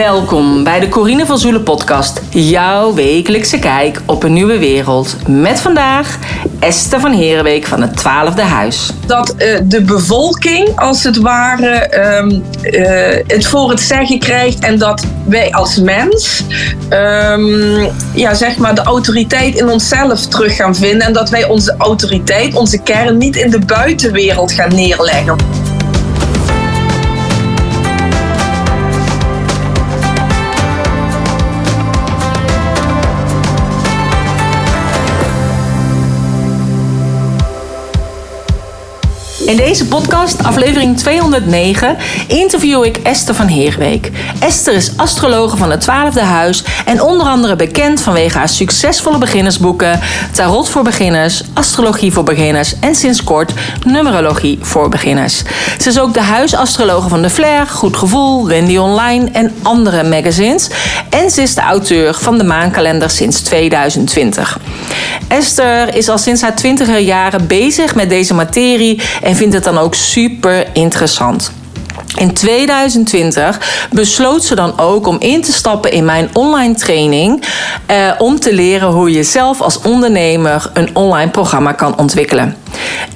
Welkom bij de Corine van Zoelen podcast. Jouw wekelijkse kijk op een nieuwe wereld. Met vandaag Esther van Herenweek van het Twaalfde Huis. Dat uh, de bevolking als het ware um, uh, het voor het zeggen krijgt. En dat wij als mens um, ja, zeg maar de autoriteit in onszelf terug gaan vinden. En dat wij onze autoriteit, onze kern niet in de buitenwereld gaan neerleggen. In deze podcast, aflevering 209, interview ik Esther van Heerweek. Esther is astrologe van het Twaalfde Huis en onder andere bekend vanwege haar succesvolle beginnersboeken Tarot voor Beginners, Astrologie voor Beginners en sinds kort Numerologie voor Beginners. Ze is ook de huisastrologe van De Flair, Goed Gevoel, Wendy Online en andere magazines. En ze is de auteur van de maankalender sinds 2020. Esther is al sinds haar twintiger jaren bezig met deze materie en vindt het dan ook super interessant. In 2020 besloot ze dan ook om in te stappen in mijn online training. Eh, om te leren hoe je zelf als ondernemer een online programma kan ontwikkelen.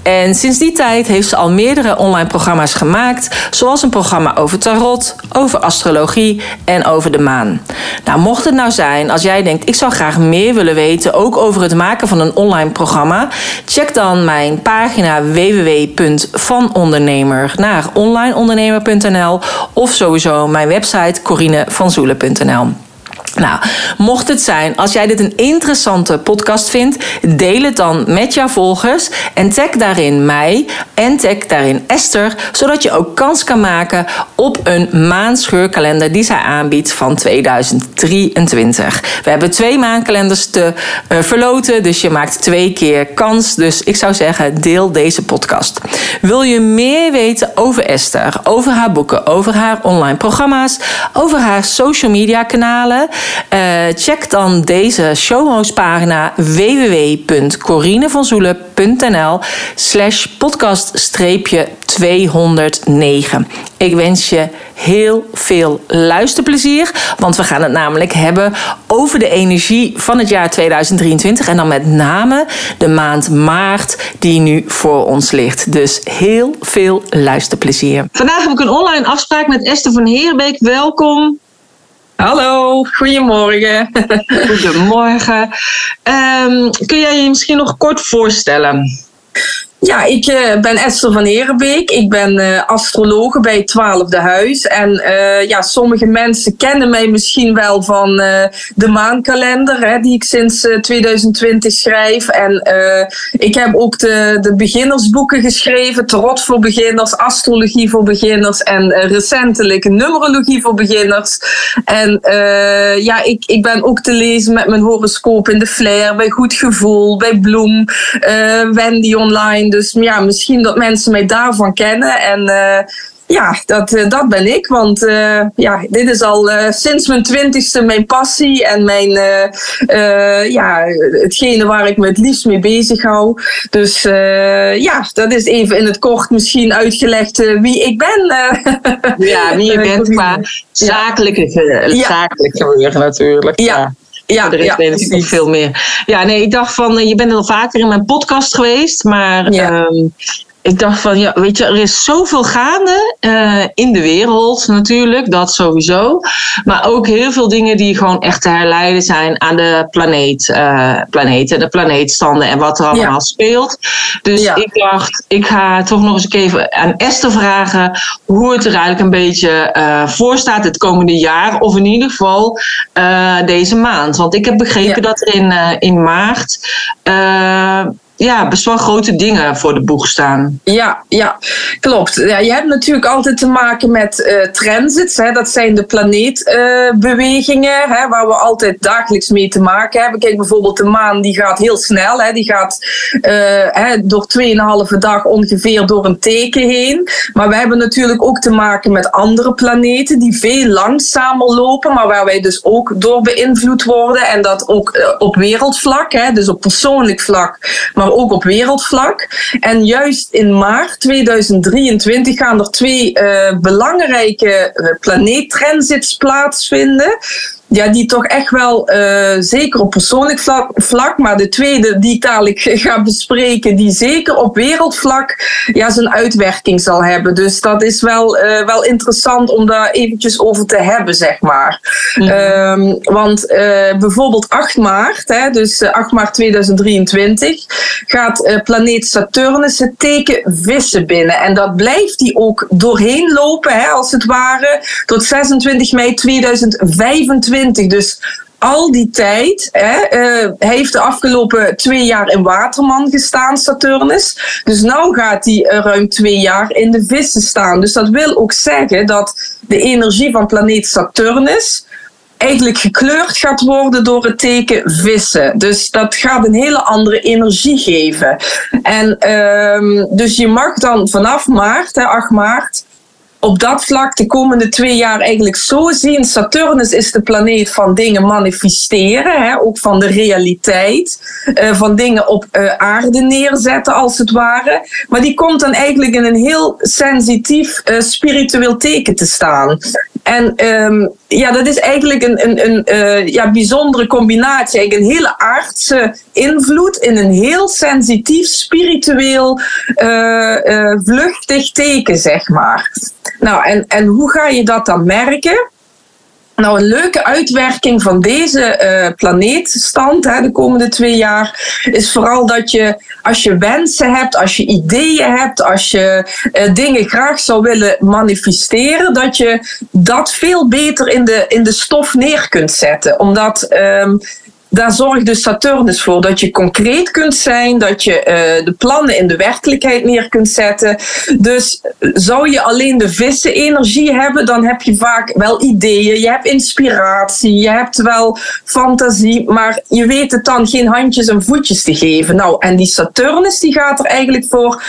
En sinds die tijd heeft ze al meerdere online programma's gemaakt, zoals een programma over tarot, over astrologie en over de maan. Nou, mocht het nou zijn, als jij denkt, ik zou graag meer willen weten, ook over het maken van een online programma, check dan mijn pagina www.vanondernemer naar onlineondernemer.nl of sowieso mijn website corinevanzoelen.nl. Nou, mocht het zijn, als jij dit een interessante podcast vindt, deel het dan met jouw volgers en tag daarin mij en tag daarin Esther, zodat je ook kans kan maken op een maanscheurkalender die zij aanbiedt van 2023. We hebben twee maankalenders te uh, verloten, dus je maakt twee keer kans. Dus ik zou zeggen, deel deze podcast. Wil je meer weten over Esther, over haar boeken, over haar online programma's, over haar social media kanalen? Uh, check dan deze showhostpagina www.corinevanzoelen.nl slash podcast-209. Ik wens je heel veel luisterplezier, want we gaan het namelijk hebben over de energie van het jaar 2023 en dan met name de maand maart die nu voor ons ligt. Dus heel veel luisterplezier. Vandaag heb ik een online afspraak met Esther van Heerbeek. Welkom. Hallo, goedemorgen. Goedemorgen. Um, kun jij je misschien nog kort voorstellen? Ja, ik uh, ben Esther van Herenbeek. Ik ben uh, astrologe bij het Twaalfde Huis. En uh, ja, sommige mensen kennen mij misschien wel van de maankalender, hè, die ik sinds 2020 schrijf. En ik heb ook de, de beginnersboeken geschreven: Tarot voor beginners, Astrologie voor beginners en recentelijk Numerologie voor beginners. En ja, ik, ik ben ook te lezen met mijn horoscoop in de Flair, bij Goed Gevoel, bij Bloem, Wendy Online. Dus ja, misschien dat mensen mij daarvan kennen. En uh, ja, dat, uh, dat ben ik. Want uh, ja, dit is al sinds mijn twintigste mijn passie. En mijn, ja, hetgene waar ik me het liefst mee bezig hou. Dus ja, dat is even in het kort misschien uitgelegd wie ik ben. ja, wie je bent qua zakelijke, ja. zakelijk gebeuren natuurlijk. ja. ja. Ja, er is ja, natuurlijk niet veel meer. Ja, nee, ik dacht van, je bent al vaker in mijn podcast geweest, maar ja. um, ik dacht van, ja, weet je, er is zoveel gaande uh, in de wereld natuurlijk, dat sowieso. Maar ook heel veel dingen die gewoon echt te herleiden zijn aan de planeet, uh, planeten, de planeetstanden en wat er allemaal ja. speelt. Dus ja. ik dacht, ik ga toch nog eens even aan Esther vragen hoe het er eigenlijk een beetje uh, voor staat het komende jaar, of in ieder geval deze maand. Want ik heb begrepen dat er in, in maart ja, best wel grote dingen voor de boeg staan. Ja, ja klopt. Ja, je hebt natuurlijk altijd te maken met uh, transits. Hè. Dat zijn de planeetbewegingen, waar we altijd dagelijks mee te maken hebben. Kijk, bijvoorbeeld de maan die gaat heel snel. Hè. Die gaat uh, hè, door 2,5 dag ongeveer door een teken heen. Maar we hebben natuurlijk ook te maken met andere planeten die veel langzamer lopen, maar waar wij dus ook door beïnvloed worden. En dat ook op wereldvlak, hè, dus op persoonlijk vlak. Maar maar ook op wereldvlak. En juist in maart 2023 gaan er twee uh, belangrijke planeettransits plaatsvinden ja, die toch echt wel, uh, zeker op persoonlijk vlak, vlak, maar de tweede die ik dadelijk ga bespreken, die zeker op wereldvlak ja, zijn uitwerking zal hebben. Dus dat is wel, uh, wel interessant om daar eventjes over te hebben, zeg maar. Mm -hmm. want uh, bijvoorbeeld 8 maart, hè, dus 8 maart 2023, gaat planeet Saturnus het teken vissen binnen. En dat blijft die ook doorheen lopen, hè, als het ware, tot 26 mei 2025. Dus al die tijd hè, uh, heeft de afgelopen twee jaar in Waterman gestaan, Saturnus. Dus nu gaat hij ruim twee jaar in de vissen staan. Dus dat wil ook zeggen dat de energie van planeet Saturnus eigenlijk gekleurd gaat worden door het teken vissen. Dus dat gaat een hele andere energie geven. En um, dus je mag dan vanaf maart, hè, 8 maart, op dat vlak de komende twee jaar eigenlijk zo zien. Saturnus is de planeet van dingen manifesteren, hè, ook van de realiteit, uh, van dingen op uh, aarde neerzetten als het ware. Maar die komt dan eigenlijk in een heel sensitief uh, spiritueel teken te staan. En um, ja, dat is eigenlijk een, een, een uh, ja, bijzondere combinatie. Eigenlijk een hele aardse invloed in een heel sensitief, spiritueel, uh, vluchtig teken, zeg maar. Nou, en, en hoe ga je dat dan merken? Nou, een leuke uitwerking van deze uh, planeetstand hè, de komende twee jaar is vooral dat je, als je wensen hebt, als je ideeën hebt, als je uh, dingen graag zou willen manifesteren, dat je dat veel beter in de, in de stof neer kunt zetten. Omdat um, daar zorgt dus Saturnus voor dat je concreet kunt zijn, dat je uh, de plannen in de werkelijkheid neer kunt zetten. Dus zou je alleen de vissen-energie hebben, dan heb je vaak wel ideeën, je hebt inspiratie, je hebt wel fantasie, maar je weet het dan geen handjes en voetjes te geven. Nou, en die Saturnus die gaat er eigenlijk voor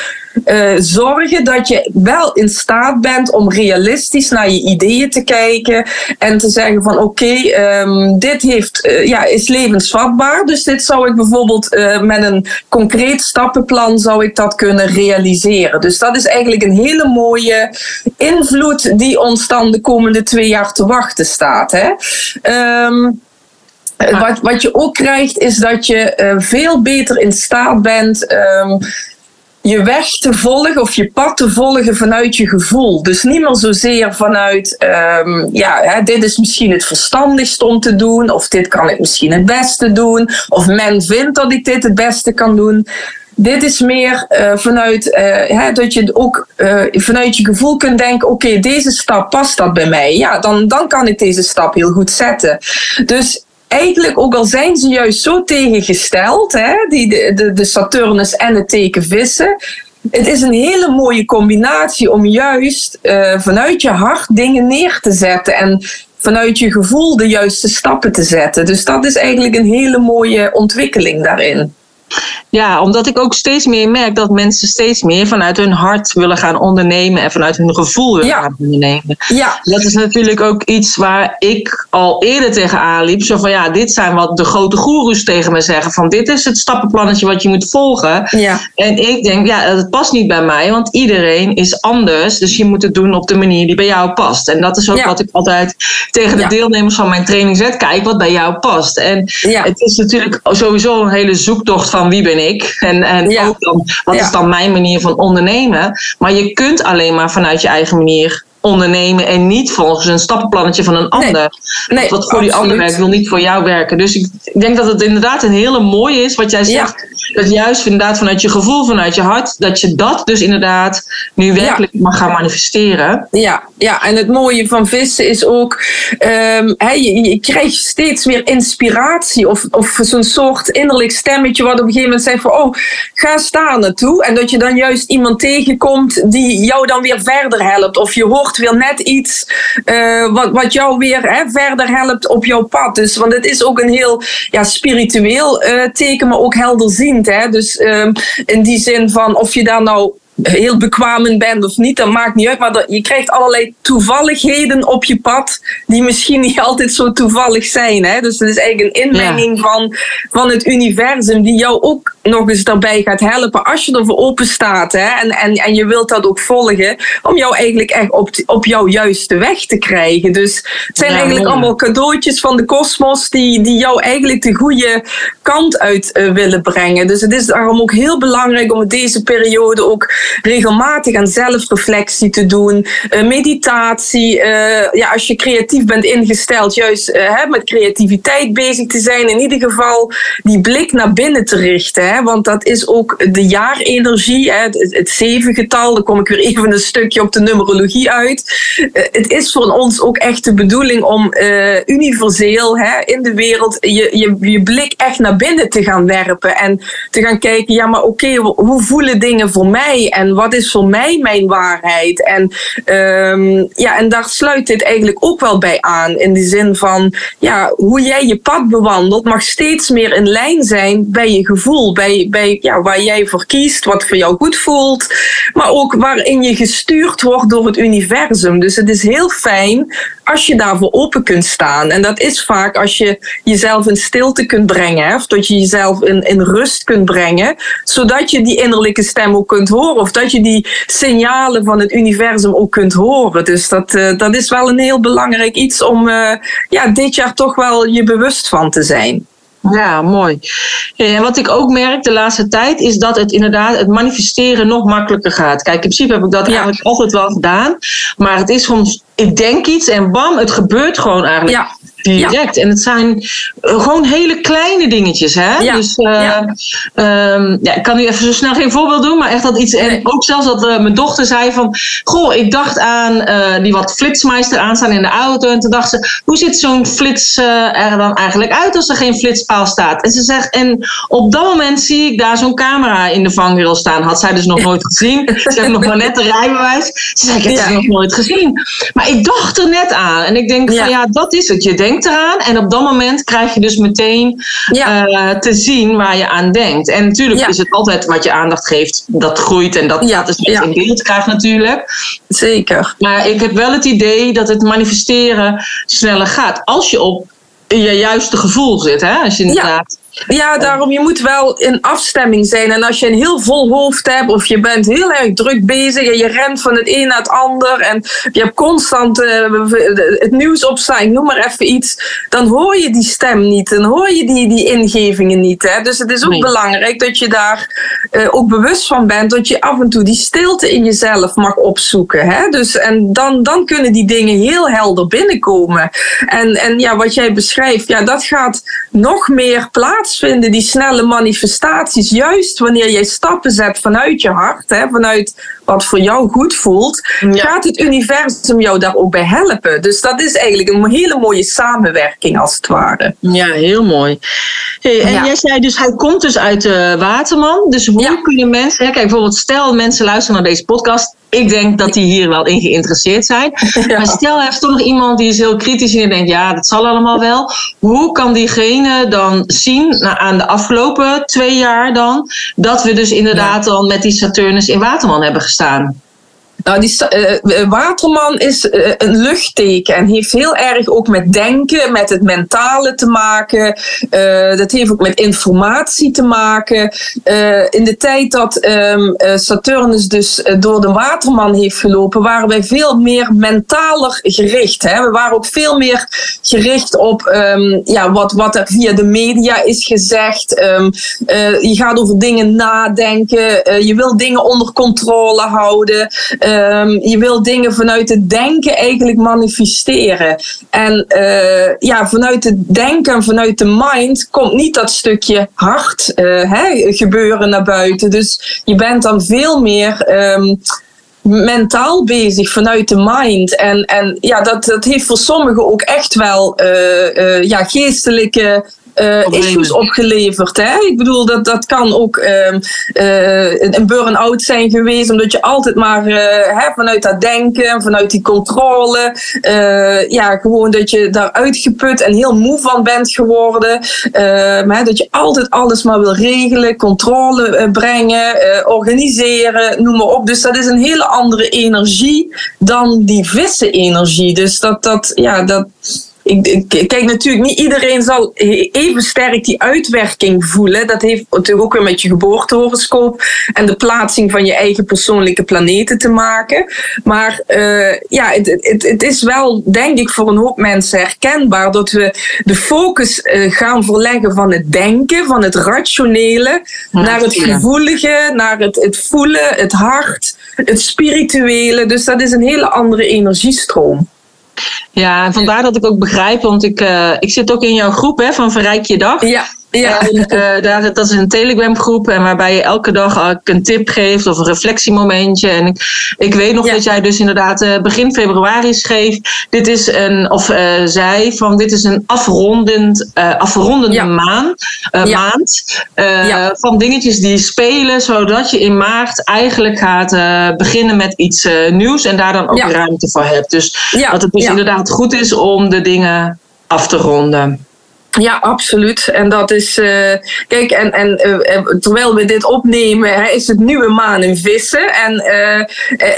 uh, zorgen dat je wel in staat bent om realistisch naar je ideeën te kijken en te zeggen van oké, okay, um, dit heeft, uh, ja, is levensvatbaar. Dus dit zou ik bijvoorbeeld uh, met een concreet stappenplan zou ik dat kunnen realiseren. Dus dat is eigenlijk een hele mooie invloed die ons dan de komende twee jaar te wachten staat. Hè? Um, wat, wat je ook krijgt is dat je veel beter in staat bent. Um, je weg te volgen of je pad te volgen vanuit je gevoel. Dus niet meer zozeer vanuit, um, ja, hè, dit is misschien het verstandigste om te doen, of dit kan ik misschien het beste doen, of men vindt dat ik dit het beste kan doen. Dit is meer uh, vanuit uh, hè, dat je ook uh, vanuit je gevoel kunt denken: oké, deze stap past dat bij mij. Ja, dan, dan kan ik deze stap heel goed zetten. Dus eigenlijk, ook al zijn ze juist zo tegengesteld, hè, die, de, de, Saturnus en het teken vissen. Het is een hele mooie combinatie om juist uh, vanuit je hart dingen neer te zetten en vanuit je gevoel de juiste stappen te zetten. Dus dat is eigenlijk een hele mooie ontwikkeling daarin. Ja, omdat ik ook steeds meer merk dat mensen steeds meer vanuit hun hart willen gaan ondernemen en vanuit hun gevoel willen ja. gaan ondernemen. Ja. Dat is natuurlijk ook iets waar ik al eerder tegenaan liep. Zo van ja, dit zijn wat de grote goeroes tegen me zeggen. Van dit is het stappenplannetje wat je moet volgen. Ja. En ik denk, ja, dat past niet bij mij, want iedereen is anders. Dus je moet het doen op de manier die bij jou past. En dat is ook ja. wat ik altijd tegen de deelnemers van mijn training zet. Kijk wat bij jou past. En het is natuurlijk sowieso een hele zoektocht van wie ben ik? En, en ja. ook dan, wat ja. is dan mijn manier van ondernemen? Maar je kunt alleen maar vanuit je eigen manier ondernemen en niet volgens een stappenplannetje van een ander. Nee, nee, wat voor die ander werkt, wil niet voor jou werken. Dus ik denk dat het inderdaad een hele mooie is wat jij zegt. Ja. Dat juist inderdaad vanuit je gevoel, vanuit je hart, dat je dat dus inderdaad nu werkelijk ja. mag gaan manifesteren. Ja, ja, en het mooie van vissen is ook, um, he, je, je, krijgt steeds meer inspiratie of, of zo'n soort innerlijk stemmetje wat op een gegeven moment zegt van, oh, ga staan naartoe. En dat je dan juist iemand tegenkomt die jou dan weer verder helpt. Of je hoort weer net iets uh, wat, wat jou weer hè, verder helpt op jouw pad. Dus, want het is ook een heel ja, spiritueel uh, teken, maar ook helderziend. Hè? Dus uh, in die zin van of je daar nou heel bekwamen bent of niet, dat maakt niet uit. Maar je krijgt allerlei toevalligheden op je pad die misschien niet altijd zo toevallig zijn. Hè? Dus het is eigenlijk een inmenging van, van het universum die jou ook nog eens daarbij gaat helpen als je ervoor open staat. Hè? En, en, en je wilt dat ook volgen om jou eigenlijk echt op, op jouw juiste weg te krijgen. Dus het zijn eigenlijk allemaal cadeautjes van de kosmos die, die jou eigenlijk de goede kant uit uh, willen brengen. Dus het is daarom ook heel belangrijk om deze periode ook regelmatig aan zelfreflectie te doen. Uh, meditatie. Uh, ja, als je creatief bent ingesteld, juist hè, met creativiteit bezig te zijn. In ieder geval die blik naar binnen te richten. Hè, want dat is ook de jaarenergie. Hè, het, het zeven getal. Dan kom ik weer even een stukje op de numerologie uit. het is voor ons ook echt de bedoeling om universeel hè, in de wereld je, je blik echt naar binnen te gaan werpen. En te gaan kijken, ja, maar oké, hoe voelen dingen voor mij? En wat is voor mij mijn waarheid? En, um, ja, en daar sluit dit eigenlijk ook wel bij aan. In de zin van, ja, hoe jij je pad bewandelt, mag steeds meer in lijn zijn bij je gevoel. Bij, bij ja, waar jij voor kiest, wat voor jou goed voelt. Maar ook waarin je gestuurd wordt door het universum. Dus het is heel fijn als je daarvoor open kunt staan. En dat is vaak als je jezelf in stilte kunt brengen. Of dat je jezelf in, in rust kunt brengen. Zodat je die innerlijke stem ook kunt horen. Of dat je die signalen van het universum ook kunt horen. Dus dat, uh, dat is wel een heel belangrijk iets om uh, ja, dit jaar toch wel je bewust van te zijn. Ja, mooi. En wat ik ook merk de laatste tijd is dat het inderdaad het manifesteren nog makkelijker gaat. Kijk, in principe heb ik dat eigenlijk altijd wel gedaan. Maar het is soms, ik denk iets en bam, het gebeurt gewoon eigenlijk. Ja direct. En het zijn eh, gewoon hele kleine dingetjes. Hè? Ja. Dus uh, ja. Um, ja, ik kan nu even zo snel geen voorbeeld doen, maar echt dat iets. En ook zelfs dat uh, mijn dochter zei van. Goh, ik dacht aan uh, die wat flitsmeister aanstaan in de auto. En toen dacht ze, hoe ziet zo'n flits er dan eigenlijk uit als er geen flitspaal staat? En ze zegt, en op dat moment zie ik daar zo'n camera in de vangrail staan. Had zij dus nog nooit gezien. Ze heeft nog maar net een rijbewijs. Ze zei, ik heb het nog nooit gezien. Maar ik dacht er net aan. En ik denk van ja, dat is het. Je denkt eraan. En op dat moment krijg je dus meteen uh, te zien waar je aan denkt. En natuurlijk is het altijd wat je aandacht geeft, dat groeit. En dat, dat is wat je in beeld krijgt natuurlijk. Zeker. Maar ik heb wel het idee dat het manifesteren sneller gaat. Als je op je juiste gevoel zit. Hè? Als je inderdaad ja, daarom je moet wel in afstemming zijn. En als je een heel vol hoofd hebt of je bent heel erg druk bezig en je rent van het een naar het ander en je hebt constant uh, het nieuws opstaan, ik noem maar even iets, dan hoor je die stem niet. Dan hoor je die, die ingevingen niet. Hè? Dus het is ook belangrijk dat je daar uh, ook bewust van bent, dat je af en toe die stilte in jezelf mag opzoeken. Hè? Dus, en dan, dan kunnen die dingen heel helder binnenkomen. En, en ja, wat jij beschrijft, ja, dat gaat nog meer plaats plaatsvinden, die snelle manifestaties, juist wanneer jij stappen zet vanuit je hart, hè, vanuit wat voor jou goed voelt, gaat het universum jou daar ook bij helpen. Dus dat is eigenlijk een hele mooie samenwerking als het ware. Ja, heel mooi. Hey, en jij zei dus, hij komt dus uit de Waterman. Dus hoe kunnen mensen, hè, kijk bijvoorbeeld, stel mensen luisteren naar deze podcast. Ik denk dat die hier wel in geïnteresseerd zijn. Maar stel, er is toch nog iemand die is heel kritisch en die denkt, ja, dat zal allemaal wel. Hoe kan diegene dan zien, nou, aan de afgelopen twee jaar dan, dat we dus inderdaad dan met die Saturnus in Waterman hebben gestaan? Nou, die uh, Waterman is een luchtteken en heeft heel erg ook met denken, met het mentale te maken. Dat heeft ook met informatie te maken. in de tijd dat um, Saturnus dus door de Waterman heeft gelopen, waren wij veel meer mentaler gericht. Hè? We waren ook veel meer gericht op um, ja, wat, wat er via de media is gezegd. Um, je gaat over dingen nadenken. je wil dingen onder controle houden. Um, je wil dingen vanuit het denken eigenlijk manifesteren. En uh, ja, vanuit het denken en vanuit de mind komt niet dat stukje hart hè, gebeuren naar buiten. Dus je bent dan veel meer. Um, mentaal bezig vanuit de mind. En, en ja, dat, dat heeft voor sommigen ook echt wel uh, uh, ja, geestelijke issues opgeleverd. Hè? Ik bedoel, dat, dat kan ook ehm, een burn-out zijn geweest, omdat je altijd maar hè, vanuit dat denken, vanuit die controle, ja, gewoon dat je daar uitgeput en heel moe van bent geworden. Ehm, dat je altijd alles maar wil regelen, controle brengen, organiseren, noem maar op. Dus dat is een hele andere energie dan die vissen-energie. Dus dat, dat, ja, dat, ik, kijk, natuurlijk, niet iedereen zal even sterk die uitwerking voelen. Dat heeft natuurlijk ook weer met je geboortehoroscoop en de plaatsing van je eigen persoonlijke planeten te maken. Maar uh, ja, het, het, het, is wel, denk ik, voor een hoop mensen herkenbaar dat we de focus uh, gaan verleggen van het denken, van het rationele, naar het gevoelige, naar het, het voelen, het hart, het spirituele. Dus dat is een hele andere energiestroom. Ja, en vandaar dat ik ook begrijp, want ik, uh, ik zit ook in jouw groep hè, van Verrijk je Dag. Ja. Ja. En, uh, daar, dat is een Telegram groep en waarbij je elke dag een tip geeft of een reflectiemomentje. En ik, ik weet nog dat jij dus inderdaad uh, begin februari schreef. Dit is een, of uh, zei van dit is een afrondend, afrondende maan, maand. Van dingetjes die spelen, zodat je in maart eigenlijk gaat beginnen met iets nieuws en daar dan ook ruimte voor hebt. Dus dat het dus inderdaad goed is om de dingen af te ronden. Ja, absoluut. En dat is, uh, kijk, en, en uh, terwijl we dit opnemen, hè, is het nieuwe maan in vissen. En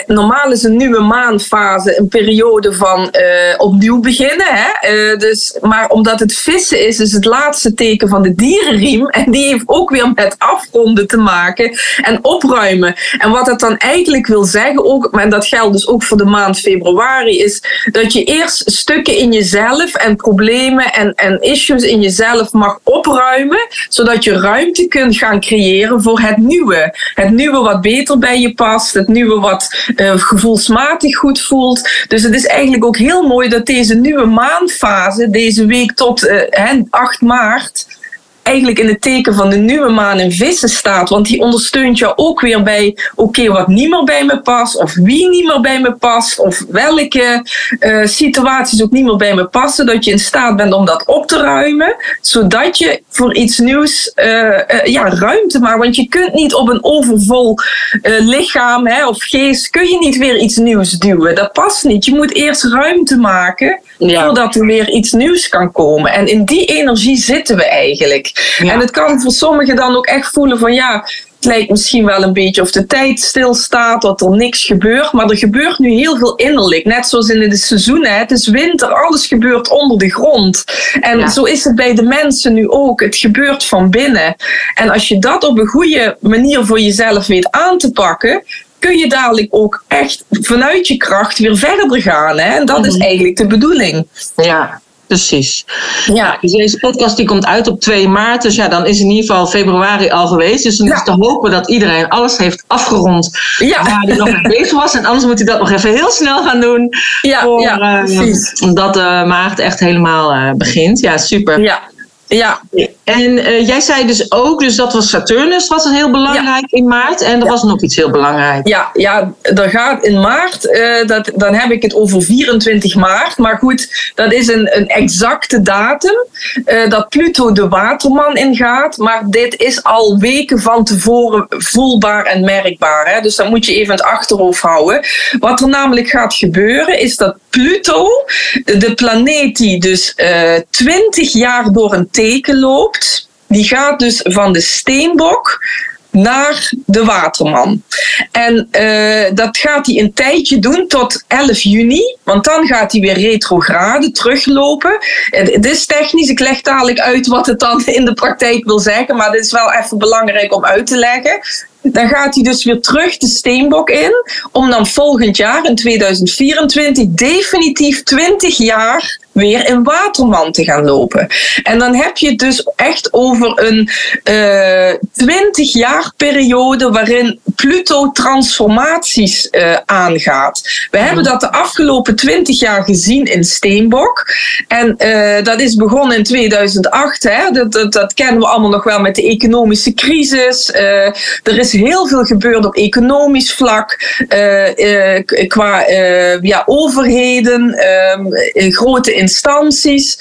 normaal is een nieuwe maanfase een periode van opnieuw beginnen. Hè? dus, maar omdat het vissen is, is het laatste teken van de dierenriem. En die heeft ook weer met afronden te maken en opruimen. En wat dat dan eigenlijk wil zeggen, ook, en dat geldt dus ook voor de maand februari, is dat je eerst stukken in jezelf en problemen en, en issues in jezelf mag opruimen, zodat je ruimte kunt gaan creëren voor het nieuwe. Het nieuwe wat beter bij je past, het nieuwe wat uh, gevoelsmatig goed voelt. Dus het is eigenlijk ook heel mooi dat deze nieuwe maandfase, deze week tot uh, 8 maart, eigenlijk in het teken van de nieuwe maan in vissen staat. Want die ondersteunt jou ook weer bij, oké, wat niet meer bij me past, of wie niet meer bij me past, of welke uh, situaties ook niet meer bij me passen. Dat je in staat bent om dat op te ruimen, zodat je voor iets nieuws uh, uh, ja, ruimte maakt. Want je kunt niet op een overvol lichaam hè, of geest, kun je niet weer iets nieuws duwen. Dat past niet. Je moet eerst ruimte maken ja. voordat er weer iets nieuws kan komen. En in die energie zitten we eigenlijk. En het kan voor sommigen dan ook echt voelen van ja, het lijkt misschien wel een beetje of de tijd stilstaat, dat er niks gebeurt. Maar er gebeurt nu heel veel innerlijk. Net zoals in de seizoenen. Het is winter, alles gebeurt onder de grond. En zo is het bij de mensen nu ook. Het gebeurt van binnen. En als je dat op een goede manier voor jezelf weet aan te pakken, kun je dadelijk ook echt vanuit je kracht weer verder gaan. Hè? En dat is mhm. eigenlijk de bedoeling. Ja, Precies. Ja. Dus deze podcast die komt uit op 2 maart. Dus ja, dan is in ieder geval februari al geweest. Dus dan is te hopen dat iedereen alles heeft afgerond ja. waar hij nog mee bezig was. En anders moet hij dat nog even heel snel gaan doen. Ja, voor, ja uh, Omdat uh, maart echt helemaal uh, begint. Ja, super. Ja. Ja. En uh, jij zei dus ook, dus dat was Saturnus, was een heel belangrijk in maart. En er was nog iets heel belangrijk. Ja, ja er gaat in maart, uh, dat, dan heb ik het over 24 maart. Maar goed, dat is een, een exacte datum uh, dat Pluto de waterman ingaat. Maar dit is al weken van tevoren voelbaar en merkbaar. Hè? Dus dat moet je even in het achterhoofd houden. Wat er namelijk gaat gebeuren, is dat Pluto, de planeet die dus 20 jaar door een teken loopt, die gaat dus van de steenbok naar de waterman. En uh, dat gaat hij een tijdje doen tot 11 juni, want dan gaat hij weer retrograde teruglopen. Het is technisch, ik leg dadelijk uit wat het dan in de praktijk wil zeggen, maar dit is wel even belangrijk om uit te leggen. Dan gaat hij dus weer terug de steenbok in, om dan volgend jaar in 2024 definitief 20 jaar weer in Waterman te gaan lopen. En dan heb je het dus echt over een uh, eh, 20 jaar periode waarin Pluto transformaties uh, aangaat. We hebben dat de afgelopen 20 jaar gezien in Steenbok. En uh, dat is begonnen in 2008. Hè? Dat, dat, dat, kennen we allemaal nog wel met de economische crisis. er is heel veel gebeurd op economisch vlak. qua ja, overheden, ehm, grote instanties,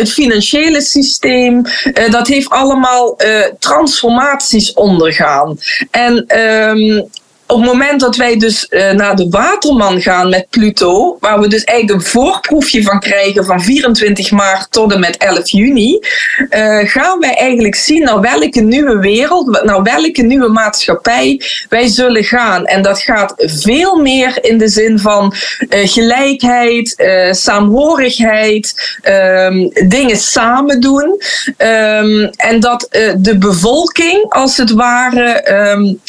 het financiële systeem, dat heeft allemaal transformaties ondergaan. En ehm, op het moment dat wij dus uh, naar de Waterman gaan met Pluto, waar we dus eigenlijk een voorproefje van krijgen van 24 maart tot en met 11 juni, uh, gaan wij eigenlijk zien naar welke nieuwe wereld, naar welke nieuwe maatschappij wij zullen gaan. En dat gaat veel meer in de zin van uh, gelijkheid, saamhorigheid, um, dingen samen doen. Um, en dat de bevolking als het ware um,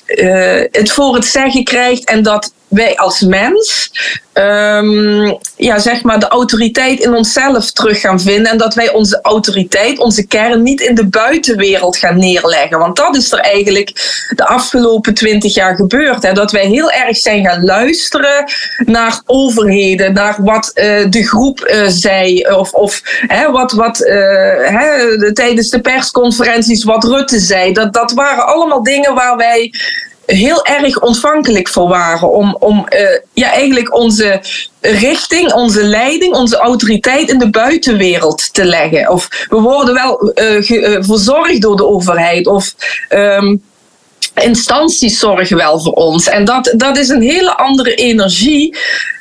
het voor het zeggen krijgt en dat wij als mens um, ja, zeg maar de autoriteit in onszelf terug gaan vinden. En dat wij onze autoriteit, onze kern, niet in de buitenwereld gaan neerleggen. Want dat is er eigenlijk de afgelopen twintig jaar gebeurd. Hè? Dat wij heel erg zijn gaan luisteren naar overheden, naar wat uh, de groep uh, zei. Of, of hè, wat, wat uh, hè, tijdens de persconferenties wat Rutte zei. Dat, dat waren allemaal dingen waar wij heel erg ontvankelijk voor waren. Om, om uh, ja, eigenlijk onze richting, onze leiding, onze autoriteit in de buitenwereld te leggen. Of we worden wel uh, verzorgd door de overheid. Of um, instanties zorgen wel voor ons. En dat, dat is een hele andere energie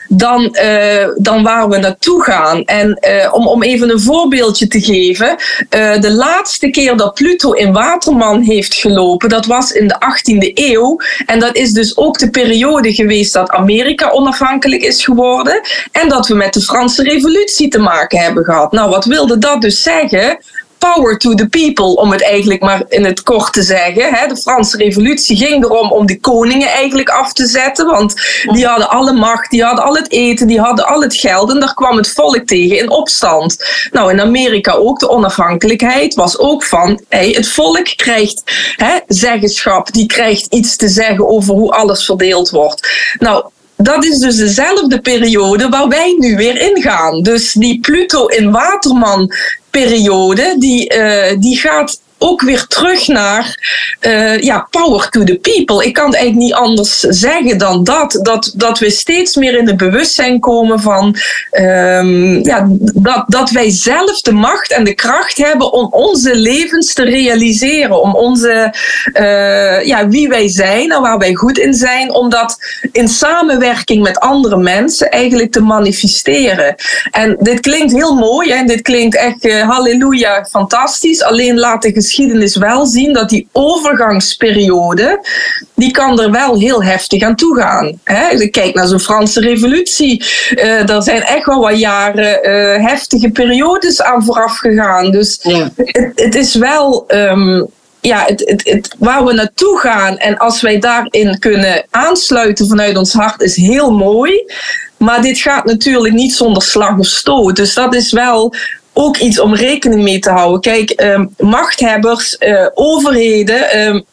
dan, uh, dan waar we naartoe gaan. En uh, om, om even een voorbeeldje te geven. Uh, de laatste keer dat Pluto in Waterman heeft gelopen, dat was in de 18e eeuw. En dat is dus ook de periode geweest dat Amerika onafhankelijk is geworden. En dat we met de Franse Revolutie te maken hebben gehad. Nou, wat wilde dat dus zeggen? Power to the people, om het eigenlijk maar in het kort te zeggen. De Franse revolutie ging erom om de koningen eigenlijk af te zetten, want die hadden alle macht, die hadden al het eten, die hadden al het geld en daar kwam het volk tegen in opstand. Nou, in Amerika ook, de onafhankelijkheid was ook van, hey, het volk krijgt hè, zeggenschap, die krijgt iets te zeggen over hoe alles verdeeld wordt. Nou, dat is dus dezelfde periode waar wij nu weer ingaan. Dus die Pluto in Waterman periode, die, uh, die gaat ook weer terug naar uh, ja, power to the people. Ik kan het eigenlijk niet anders zeggen dan dat. Dat, dat we steeds meer in het bewustzijn komen van um, ja, dat, dat wij zelf de macht en de kracht hebben om onze levens te realiseren. Om onze, uh, ja, wie wij zijn en waar wij goed in zijn, om dat in samenwerking met andere mensen eigenlijk te manifesteren. En dit klinkt heel mooi en dit klinkt echt uh, halleluja, fantastisch. Alleen laat de geschiedenis wel zien dat die overgangsperiode, die kan er wel heel heftig aan toe gaan. Hè? Kijk naar zo'n Franse revolutie. Uh, er zijn echt wel wat jaren uh, heftige periodes aan vooraf gegaan. Dus ja. het, het, is wel... Um, ja, het, het, het, waar we naartoe gaan en als wij daarin kunnen aansluiten vanuit ons hart is heel mooi. Maar dit gaat natuurlijk niet zonder slag of stoot. Dus dat is wel ook iets om rekening mee te houden. Kijk, um, machthebbers, uh, overheden. Um,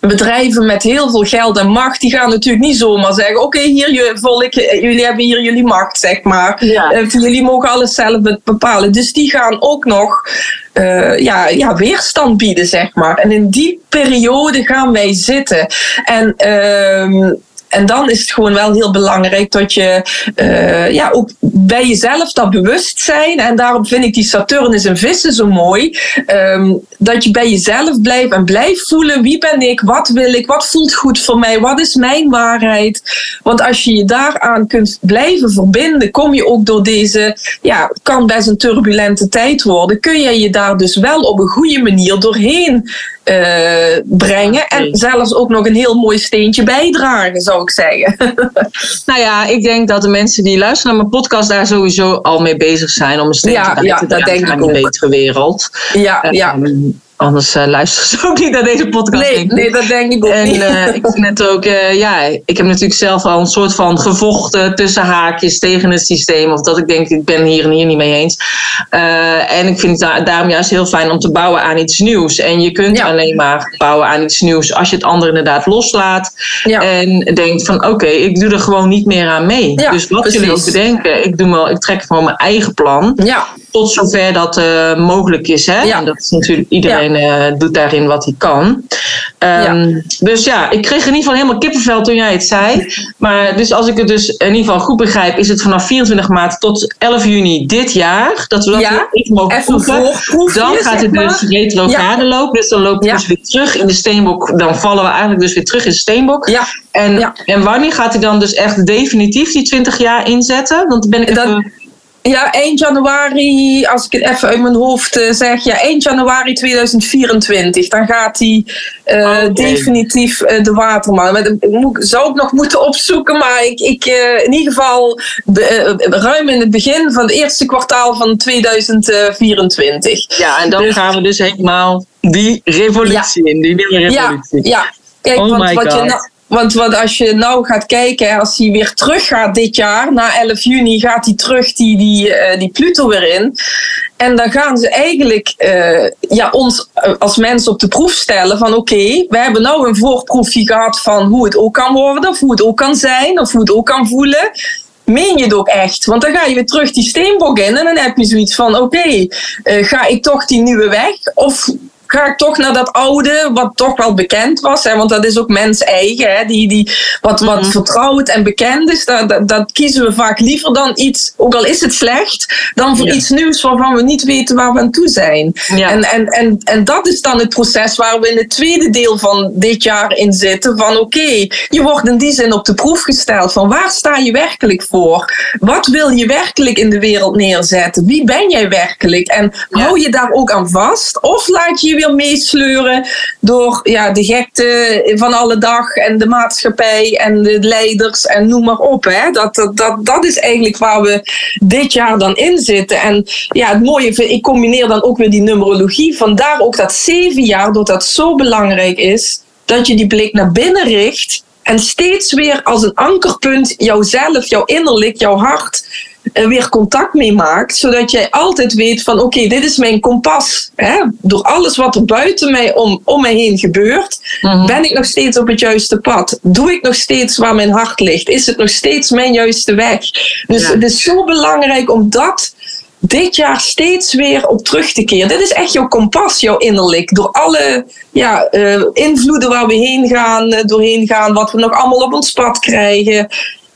bedrijven met heel veel geld en macht, die gaan natuurlijk niet zomaar zeggen: Oké, okay, hier je volk, jullie hebben hier jullie macht, zeg maar. Ja. Uh, jullie mogen alles zelf bepalen. Dus die gaan ook nog uh, ja, ja, weerstand bieden, zeg maar. En in die periode gaan wij zitten. En. Uh, en dan is het gewoon wel heel belangrijk dat je uh, ja, ook bij jezelf dat bewustzijn. En daarom vind ik die Saturnus en Vissen zo mooi. Um, dat je bij jezelf blijft en blijft voelen wie ben ik, wat wil ik, wat voelt goed voor mij, wat is mijn waarheid. Want als je je daaraan kunt blijven verbinden, kom je ook door deze, ja, kan best een turbulente tijd worden, kun je je daar dus wel op een goede manier doorheen brengen. En zelfs ook nog een heel mooi steentje bijdragen, zou ik zeggen. nou ja, ik denk dat de mensen die luisteren naar mijn podcast daar sowieso al mee bezig zijn om een steentje ja, bij ja, te dragen aan een betere wereld. Ja, ja. Um, Anders uh, luisteren ze ook niet naar deze podcast. Nee, nee dat denk ik ook en, niet. Uh, ik vind het ook, uh, ja, ik heb natuurlijk zelf al een soort van gevochten tussen haakjes tegen het systeem. Of dat ik denk, ik ben hier en hier niet mee eens. en ik vind het daarom juist heel fijn om te bouwen aan iets nieuws. En je kunt ja. alleen maar bouwen aan iets nieuws als je het ander inderdaad loslaat. Ja. En denkt van, oké, okay, ik doe er gewoon niet meer aan mee. Ja, dus wat precies. jullie ook bedenken, ik, doe wel, ik trek gewoon mijn eigen plan. Ja. Tot zover dat mogelijk is. Hè? En dat is natuurlijk iedereen uh, doet daarin wat hij kan. Ehm, dus ja, ik kreeg in ieder geval helemaal kippenvel toen jij het zei. Maar dus als ik het dus in ieder geval goed begrijp, is het vanaf 24 maart tot 11 juni dit jaar. Dat we dat Ja, even mogen even proeven. Dan gaat het dus retrograde lopen. Dus dan lopen we dus weer terug in de steenbok. Dan vallen we eigenlijk dus weer terug in de steenbok. Ja, En, en wanneer gaat hij dan dus echt definitief die 20 jaar inzetten? Want dan ben ik Dat-. Ja, 1 januari, als ik het even uit mijn hoofd eh, zeg, ja, 1 januari 2024. Dan gaat hij eh, Oké. definitief eh, de waterman. Moet- zou ik nog moeten opzoeken, maar ik, ik in ieder geval ruim in het begin van het eerste kwartaal van 2024. Ja, en dan Dus- gaan we dus helemaal die revolutie in, die nieuwe revolutie. ja. Kijk, Oh want, wat je God. Want wat als je nou gaat kijken, als hij weer terug gaat dit jaar, na 11 juni gaat hij terug die, die, eh, die Pluto weer in. En dan gaan ze eigenlijk eh, ja, ons eh, als mensen op de proef stellen van oké, we hebben nou een voorproefje gehad van hoe het ook kan worden, of hoe het ook kan zijn, of hoe het ook kan voelen. Meen je het ook echt? Want dan ga je weer terug die steenbok in en dan heb je zoiets van: oké, ga ik toch die nieuwe weg? Of ga ik toch naar dat oude, wat toch wel bekend was? Hè? Want dat is ook mens eigen, hè? Die, die, wat, wat Mhm. vertrouwd en bekend is. Dat, dat, dat kiezen we vaak liever dan iets, ook al is het slecht, dan voor Ja. iets nieuws waarvan we niet weten waar we aan toe zijn. Ja. En, en, en, en dat is dan het proces waar we in het tweede deel van dit jaar in zitten. Van oké, je wordt in die zin op de proef gesteld. Van waar sta je werkelijk voor? Wat wil je werkelijk in de wereld neerzetten? Wie ben jij werkelijk? En Ja. hou je daar ook aan vast? Of laat je je weer meesleuren door ja, de gekte van alle dag en de maatschappij en de leiders en noem maar op. Hè? Dat, dat, dat, dat is eigenlijk waar we dit jaar dan in zitten. En ja, het mooie ik combineer dan ook weer die numerologie. Vandaar ook dat zeven jaar, doordat dat zo belangrijk is, dat je die blik naar binnen richt. En steeds weer als een ankerpunt jouzelf, jouw innerlijk, jouw hart weer contact mee maakt. Zodat jij altijd weet van oké, dit is mijn kompas. Hè? Door alles wat er buiten mij om, om mij heen gebeurt, Mhm. ben ik nog steeds op het juiste pad. Doe ik nog steeds waar mijn hart ligt? Is het nog steeds mijn juiste weg? Dus Ja. het is zo belangrijk om dat dit jaar steeds weer op terug te keren. Dit is echt jouw kompas, jouw innerlijk. Door alle ja, eh, invloeden waar we heen gaan, eh, doorheen gaan, wat we nog allemaal op ons pad krijgen.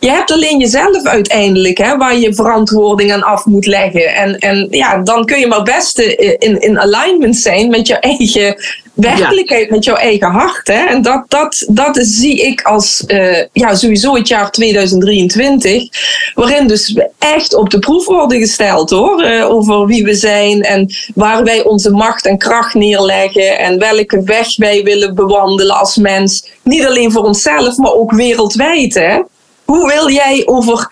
Je hebt alleen jezelf uiteindelijk, hè, waar je verantwoording aan af moet leggen. En, en ja, dan kun je maar best eh, in, in alignment zijn met je eigen werkelijkheid, met jouw eigen hart. Hè. En dat, dat, dat zie ik als eh, ja, sowieso het jaar 2023, waarin dus we echt op de proef worden gesteld hoor. eh, over wie we zijn en waar wij onze macht en kracht neerleggen en welke weg wij willen bewandelen als mens. Niet alleen voor onszelf, maar ook wereldwijd. Hè. Hoe wil jij over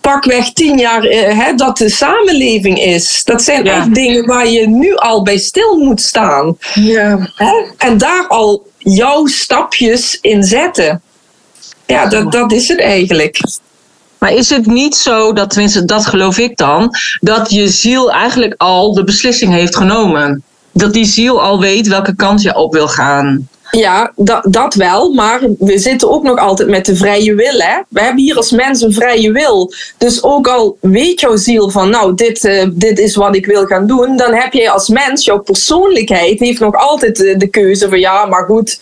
pakweg tien jaar eh, hè, dat de samenleving is? Dat zijn Ja. echt dingen waar je nu al bij stil moet staan. Ja. Hè? En daar al jouw stapjes in zetten. Ja, dat, dat is het eigenlijk. Maar is het niet zo, dat, tenminste dat geloof ik dan, dat je ziel eigenlijk al de beslissing heeft genomen? Dat die ziel al weet welke kant je op wil gaan. Ja, dat, dat wel. Maar we zitten ook nog altijd met de vrije wil. Hè? We hebben hier als mens een vrije wil. Dus ook al weet jouw ziel van, nou, dit, eh, dit is wat ik wil gaan doen. Dan heb jij als mens, jouw persoonlijkheid, heeft nog altijd de, keuze van, ja, maar goed,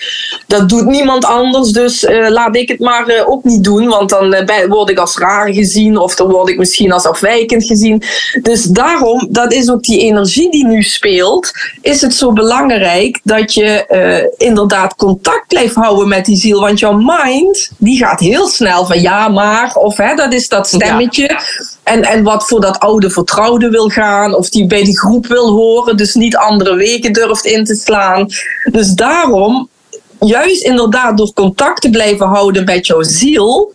dat doet niemand anders. Dus eh, laat ik het maar eh, ook niet doen. Want dan word ik als raar gezien. Of dan word ik misschien als afwijkend gezien. Dus daarom, dat is ook die energie die nu speelt. Is het zo belangrijk dat je eh, inderdaad contact blijft houden met die ziel. Want jouw mind, die gaat heel snel van ja, maar. Of hè, dat is dat stemmetje. En, en wat voor dat oude vertrouwde wil gaan. Of die bij die groep wil horen. Dus niet andere wegen durft in te slaan. Dus daarom, juist inderdaad door contact te blijven houden met jouw ziel.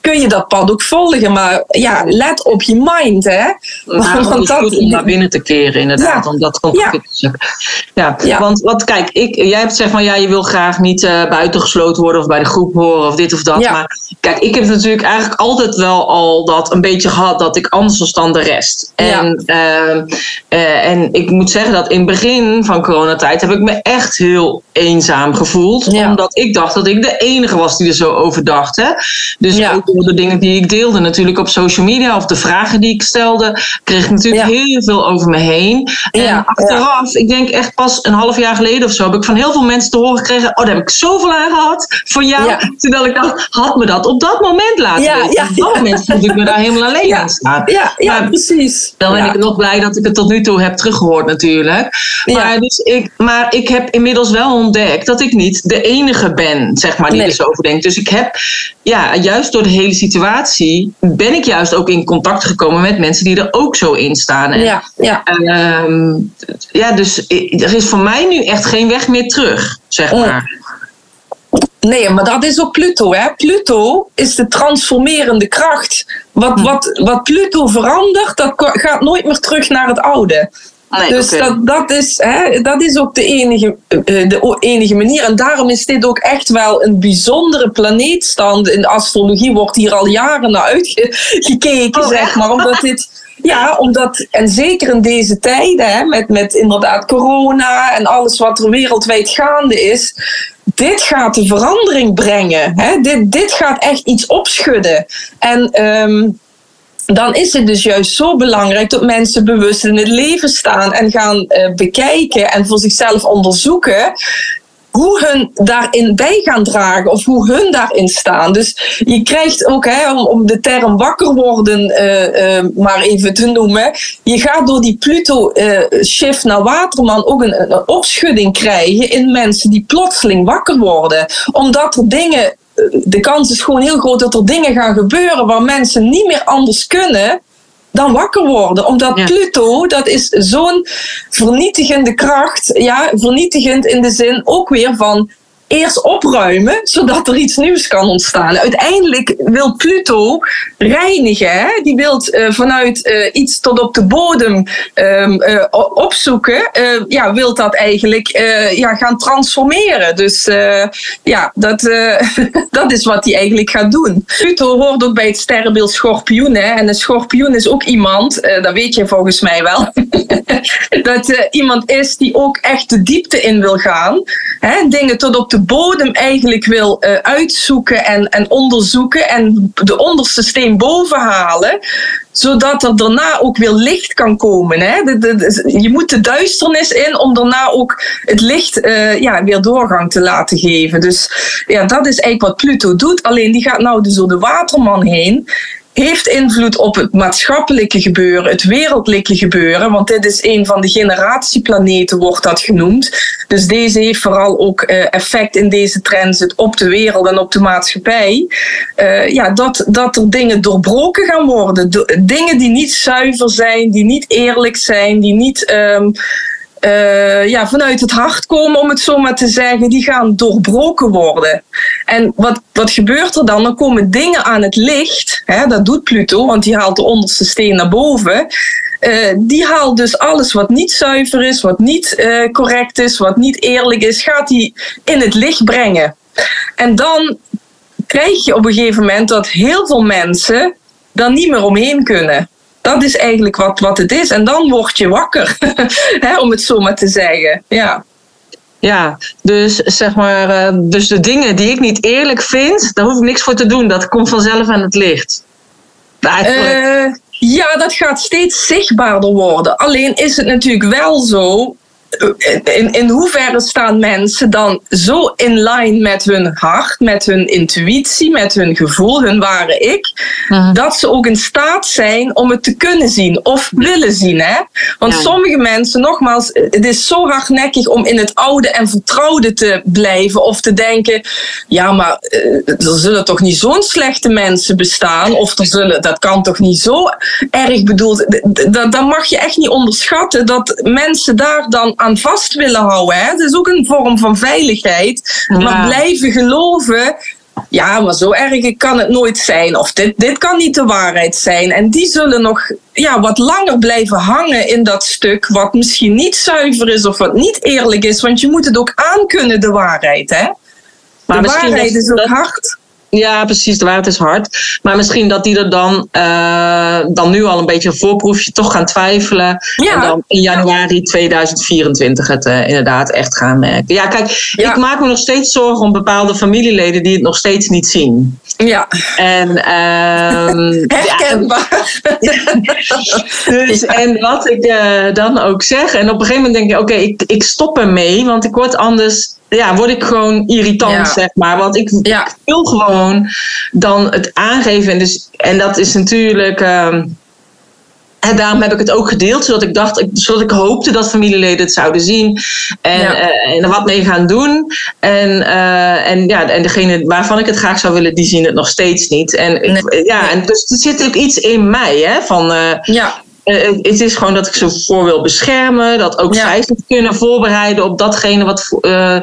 Kun je dat pad ook volgen, maar ja, let op je mind, hè? Want is het dat- goed om naar binnen te keren, inderdaad. Ja. Om dat Ja. te zoeken. Ja. Ja. Want wat, kijk, ik, jij hebt zeg maar, ja, je wil graag niet eh, buitengesloten worden of bij de groep horen of dit of dat. Ja. Maar kijk, ik heb natuurlijk eigenlijk altijd wel al dat een beetje gehad dat ik anders was dan de rest. En, ehm, eh, en ik moet zeggen dat in het begin van coronatijd heb ik me echt heel eenzaam gevoeld. Omdat ik dacht dat ik de enige was die er zo over dacht. Hè? Dus Ja. ook door de dingen die ik deelde natuurlijk op social media of de vragen die ik stelde, kreeg ik natuurlijk heel veel over me heen. En achteraf, ik denk echt pas een half jaar geleden of zo, heb ik van heel veel mensen te horen gekregen, oh daar heb ik zoveel aan gehad van jou. Terwijl ik dacht, had me dat op dat moment laten ja, weten. Op dat moment voelde ik me daar helemaal alleen aan staan. Ja, ja precies. Dan ben ik nog blij dat ik het tot nu toe heb teruggehoord natuurlijk. Maar, dus ik, maar ik heb inmiddels wel ontdekt dat ik niet de enige ben, zeg maar, die er zo over denkt. Dus ik heb, ja, juist door de hele situatie ben ik juist ook in contact gekomen met mensen die er ook zo in staan. En, ja, ja. Uh, ja, dus er is voor mij nu echt geen weg meer terug, zeg maar. Nee, maar dat is ook Pluto. Hè? Pluto is de transformerende kracht. Wat, hm. wat, wat Pluto verandert, dat gaat nooit meer terug naar het oude. Dus dat, dat, is, hè, dat is ook de enige, eh, de enige manier. En daarom is dit ook echt wel een bijzondere planeetstand. In de astrologie wordt hier al jaren naar uitgekeken, oh, zeg maar. Omdat dit. Ja, omdat, en zeker in deze tijden, hè, met, met inderdaad corona en alles wat er wereldwijd gaande is, dit gaat de verandering brengen. Hè? Dit, dit gaat echt iets opschudden. En um, dan is het dus juist zo belangrijk dat mensen bewust in het leven staan en gaan uh, bekijken en voor zichzelf onderzoeken hoe hun daarin bij gaan dragen of hoe hun daarin staan. Dus je krijgt ook, hè, om, om de term wakker worden uh, uh, maar even te noemen, je gaat door die Pluto-shift naar Waterman ook een, een opschudding krijgen in mensen die plotseling wakker worden. Omdat er dingen de kans is gewoon heel groot dat er dingen gaan gebeuren waar mensen niet meer anders kunnen dan wakker worden. Omdat Pluto, dat is zo'n vernietigende kracht. Ja, vernietigend in de zin ook weer van eerst opruimen, zodat er iets nieuws kan ontstaan. Uiteindelijk wil Pluto reinigen. Hè? Die wil uh, vanuit uh, iets tot op de bodem um, uh, opzoeken. ja, wil dat eigenlijk ja, gaan transformeren. Dus ja, dat, dat is wat hij eigenlijk gaat doen. Pluto hoort ook bij het sterrenbeeld schorpioen. Hè? En een schorpioen is ook iemand, dat weet je volgens mij wel, dat iemand is die ook echt de diepte in wil gaan. Dingen tot op de bodem eigenlijk wil uh, uitzoeken en, en onderzoeken en de onderste steen boven halen, zodat er daarna ook weer licht kan komen. Hè? Je moet de duisternis in om daarna ook het licht uh, ja, weer doorgang te laten geven. Dus ja, dat is eigenlijk wat Pluto doet. Alleen die gaat nou dus door de waterman heen heeft invloed op het maatschappelijke gebeuren, het wereldlijke gebeuren. Want dit is een van de generatieplaneten, wordt dat genoemd. Dus deze heeft vooral ook uh, effect in deze transit op de wereld en op de maatschappij. Uh, ja, dat, dat er dingen doorbroken gaan worden. dingen die niet zuiver zijn, die niet eerlijk zijn, die niet. Um, uh, ja, vanuit het hart komen, om het zo maar te zeggen, die gaan doorbroken worden. En wat, wat gebeurt er dan? Dan komen dingen aan het licht, hè, dat doet Pluto, want die haalt de onderste steen naar boven. Uh, die haalt dus alles wat niet zuiver is, wat niet uh, correct is, wat niet eerlijk is, gaat die in het licht brengen. En dan krijg je op een gegeven moment dat heel veel mensen daar niet meer omheen kunnen. Dat is eigenlijk wat, wat het is. En dan word je wakker, hè, om het zo maar te zeggen. Ja. Ja, dus zeg maar, uh, dus de dingen die ik niet eerlijk vind, daar hoef ik niks voor te doen. Dat komt vanzelf aan het licht. Uh, ja, dat gaat steeds zichtbaarder worden. Alleen is het natuurlijk wel zo in, in hoeverre staan mensen dan zo in lijn met hun hart, met hun intuïtie, met hun gevoel, hun ware ik, mhm. dat ze ook in staat zijn om het te kunnen zien of willen zien. Hè? Want sommige mensen, nogmaals, het is zo hardnekkig om in het oude en vertrouwde te blijven of te denken, ja, maar uh, er zullen toch niet zo'n slechte mensen bestaan of er zullen, dat kan toch niet zo erg bedoeld. Dat, dat mag je echt niet onderschatten dat mensen daar dan aan vast willen houden. Hè? Het is ook een vorm van veiligheid. Maar blijven geloven. Ja, maar zo erg kan het nooit zijn. Of dit, dit kan niet de waarheid zijn. En die zullen nog ja, wat langer blijven hangen in dat stuk. Wat misschien niet zuiver is of wat niet eerlijk is. Want je moet het ook aankunnen, de waarheid. Hè? Maar de waarheid is ook hard. Ja, precies. De waarheid is hard. Maar misschien dat die er dan, uh, dan nu al een beetje een voorproefje toch gaan twijfelen. En dan in januari 2024 het uh, inderdaad echt gaan merken. Ja, kijk, ik maak me nog steeds zorgen om bepaalde familieleden die het nog steeds niet zien. Ja. En, ehm, Herkenbaar. Ja, dus, en wat ik uh, dan ook zeg, en op een gegeven moment denk ik, oké, ik, ik stop ermee, want ik word anders, ja, word ik gewoon irritant, Ja. zeg maar. Want ik, Ja. ik wil gewoon dan het aangeven. En, dus, en dat is natuurlijk. ehm, en daarom heb ik het ook gedeeld, zodat ik dacht, zodat ik hoopte dat familieleden het zouden zien en, Ja. eh, en er wat mee gaan doen. En, eh, en, ja, en degene waarvan ik het graag zou willen, die zien het nog steeds niet. En, ik- ja, en dus er zit ook iets in mij, hè, van eh, Ja. Eh, het is gewoon dat ik ze voor wil beschermen. Dat ook Ja. zij zich kunnen voorbereiden op datgene wat. eh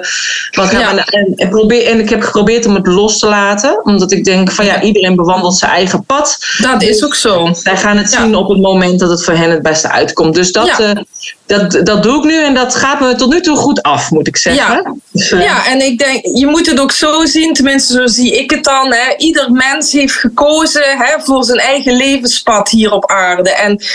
wat Ja. en, probeer, en ik heb geprobeerd om het los te laten. Omdat ik denk van ja, iedereen bewandelt zijn eigen pad. Dat is ook zo. Zij gaan het Ja. zien op het moment dat het voor hen het beste uitkomt. Dus dat, eh, dat, dat doe ik nu en dat gaat me tot nu toe goed af, moet ik zeggen. Ja. Dus, eh, Ja, en ik denk, je moet het ook zo zien, tenminste zo zie ik het dan. Hè. Ieder mens heeft gekozen hè, voor zijn eigen levenspad hier op aarde. En eh,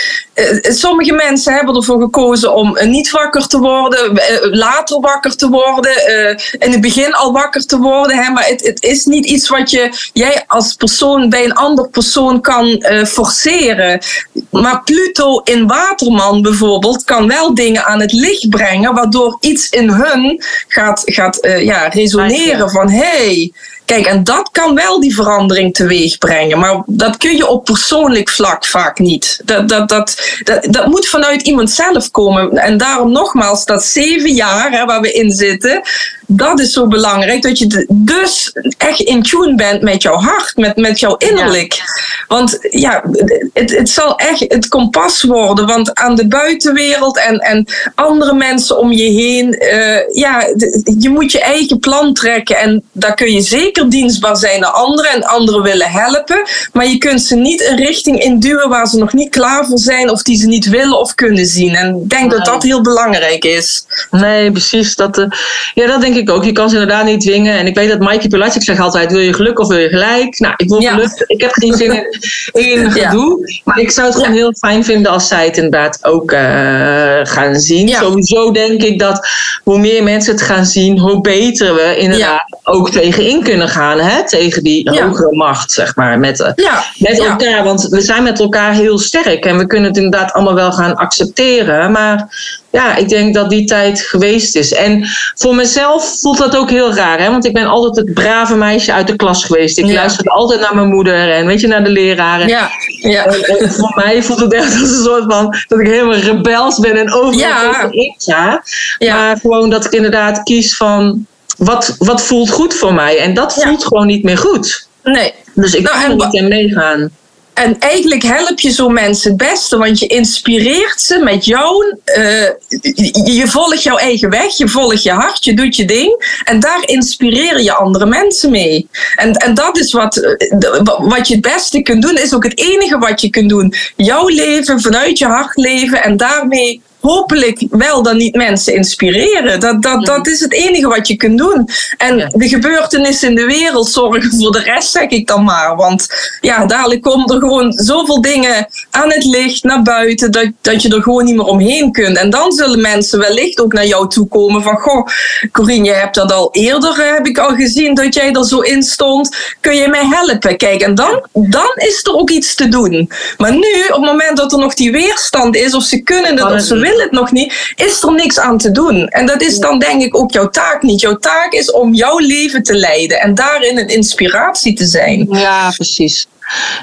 sommige mensen hebben ervoor gekozen om eh, niet wakker te worden, eh, later wakker te worden, eh, in het begin al wakker te worden. Hè. Maar het, het is niet iets wat je, jij als persoon bij een ander persoon kan eh, forceren. Maar Pluto in Waterman bijvoorbeeld kan wel dingen aan het licht brengen, waardoor iets in hun gaat, gaat eh, ja, resoneren van hé. Hey, Kijk, en dat kan wel die verandering teweeg brengen. Maar dat kun je op persoonlijk vlak vaak niet. Dat, dat, dat, dat, dat moet vanuit iemand zelf komen. En daarom nogmaals, dat zeven jaar hè, waar we in zitten, dat is zo belangrijk. Dat je dus echt in tune bent met jouw hart, met, met jouw innerlijk. Want ja, het, het zal echt het kompas worden. Want aan de buitenwereld en, en andere mensen om je heen, eh, ja, je moet je eigen plan trekken. En daar kun je zeker dienstbaar zijn naar anderen en anderen willen helpen. Maar je kunt ze niet een richting induwen waar ze nog niet klaar voor zijn of die ze niet willen of kunnen zien. En ik denk dat dat heel belangrijk is. Nee, precies. Dat, eh, ja, dat denk ik ook. Je kan ze inderdaad niet dwingen. En ik weet dat Mikey Pilatschik zegt altijd, wil je geluk of wil je gelijk? Nou, ik wil Ja. geluk. Ik heb geen zin in, in Ja. gedoe. Maar ik zou het gewoon heel fijn vinden als zij het inderdaad ook eh, gaan zien. Ja. Sowieso denk ik dat hoe meer mensen het gaan zien, hoe beter we inderdaad ook tegenin kunnen gaan. Hè? Tegen die hogere macht, zeg maar. Met, eh, met elkaar, want we zijn met elkaar heel sterk en we kunnen het inderdaad allemaal wel gaan accepteren. Maar ja, ik denk dat die tijd geweest is. En voor mezelf voelt dat ook heel raar, hè? want ik ben altijd het brave meisje uit de klas geweest. Ik Ja. luisterde altijd naar mijn moeder en weet je, naar de leraren. Ja, ja. En, en voor mij voelt het echt als een soort van dat ik helemaal rebels ben en overal Ja. Ja. Maar gewoon dat ik inderdaad kies van wat, wat voelt goed voor mij. En dat voelt gewoon niet meer goed. Nee. Dus ik Nou, kan er niet in meegaan. En eigenlijk help je zo mensen het beste, want je inspireert ze met jou. eh, je volgt jouw eigen weg, je volgt je hart, je doet je ding. En daar inspireer je andere mensen mee. En, en dat is wat, eh, wat je het beste kunt doen, is ook het enige wat je kunt doen. Jouw leven, vanuit je hart leven en daarmee hopelijk wel dan niet mensen inspireren. Dat, dat, dat is het enige wat je kunt doen. En Ja. de gebeurtenissen in de wereld zorgen voor de rest, zeg ik dan maar. Want ja, dadelijk komen er gewoon zoveel dingen aan het licht, naar buiten, dat, dat je er gewoon niet meer omheen kunt. En dan zullen mensen wellicht ook naar jou toe komen van, goh, Corine, je hebt dat al eerder, eh, heb ik al gezien, dat jij er zo in stond. Kun je mij helpen? Kijk, en dan, dan is er ook iets te doen. Maar nu, op het moment dat er nog die weerstand is, of ze kunnen het of ze niet. Willen het nog niet, is er niks aan te doen. En dat is dan denk ik ook jouw taak niet. Jouw taak is om jouw leven te leiden en daarin een inspiratie te zijn. Ja, precies.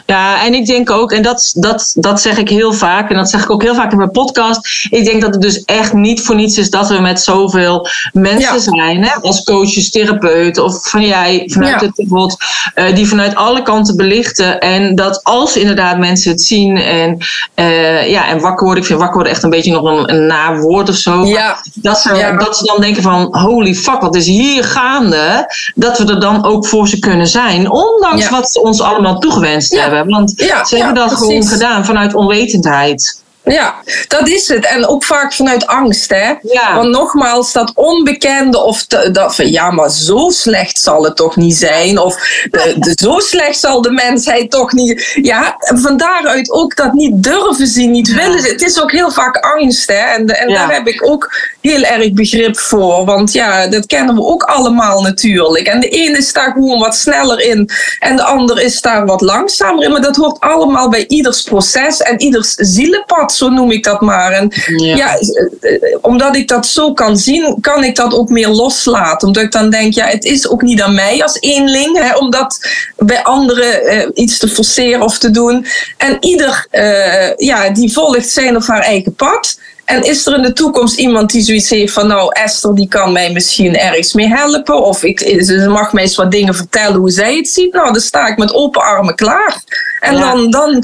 Ja, en ik denk ook, en dat, dat, dat zeg ik heel vaak, en dat zeg ik ook heel vaak in mijn podcast. Ik denk dat het dus echt niet voor niets is dat we met zoveel mensen Ja. zijn, hè, als coaches, therapeuten, of van jij, vanuit Ja. het bijvoorbeeld, eh, die vanuit alle kanten belichten. En dat als inderdaad mensen het zien en, eh, ja, en wakker worden, ik vind wakker worden echt een beetje nog een, een naar woord of zo. Ja. Dat ze, dat ze dan denken van, holy fuck, wat is hier gaande? Dat we er dan ook voor ze kunnen zijn. Ondanks wat ze ons allemaal toegewenst Ja. hebben. Want Ja, ze hebben dat gewoon gedaan vanuit onwetendheid. Ja, dat is het. En ook vaak vanuit angst, hè? Ja. Want nogmaals, dat onbekende of dat van ja, maar zo slecht zal het toch niet zijn? Of de, de- zo slecht zal de mensheid toch niet. Ja, van daaruit ook dat niet durven zien, niet willen zien. Het is ook heel vaak angst, hè? En, en Ja. daar heb ik ook heel erg begrip voor. Want ja, dat kennen we ook allemaal natuurlijk. En de ene is daar gewoon wat sneller in en de ander is daar wat langzamer in. Maar dat hoort allemaal bij ieders proces en ieders zielenpad, zo noem ik dat maar. En Ja. ja, eh, eh, omdat ik dat zo kan zien, kan ik dat ook meer loslaten. Omdat ik dan denk, ja, het is ook niet aan mij als eenling, hè, om dat bij anderen eh, iets te forceren of te doen. En ieder, eh, ja, die volgt zijn of haar eigen pad. En is er in de toekomst iemand die zoiets heeft van, nou, Esther, die kan mij misschien ergens mee helpen. Of ik, ze mag mij eens wat dingen vertellen hoe zij het ziet. Nou, dan sta ik met open armen klaar. En Ja. dan, dan,